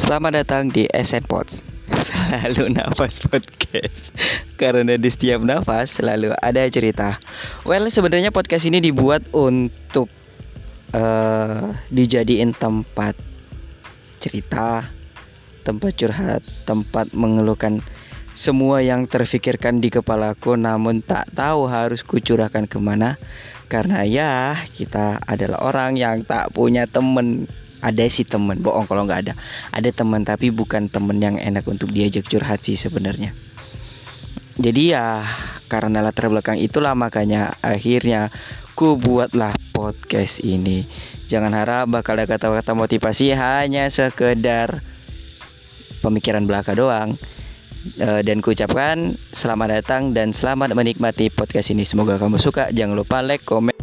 Selamat datang di SN Pods. Selalu nafas podcast. Karena di setiap nafas selalu ada cerita. Well sebenarnya podcast ini dibuat untuk uh, Dijadiin tempat cerita Tempat curhat Tempat mengeluhkan semua yang terfikirkan di kepalaku Namun tak tahu harus kucurahkan ke mana. Karena ya kita adalah orang yang tak punya temen ada sih temen bohong kalau nggak ada. Ada teman tapi bukan temen yang enak untuk diajak curhat sih sebenarnya. Jadi ya karena latar belakang itulah makanya akhirnya ku buatlah podcast ini. Jangan harap bakal ada kata-kata motivasi hanya sekedar pemikiran belaka doang. E, dan ku ucapkan selamat datang dan selamat menikmati podcast ini. Semoga kamu suka. Jangan lupa like comment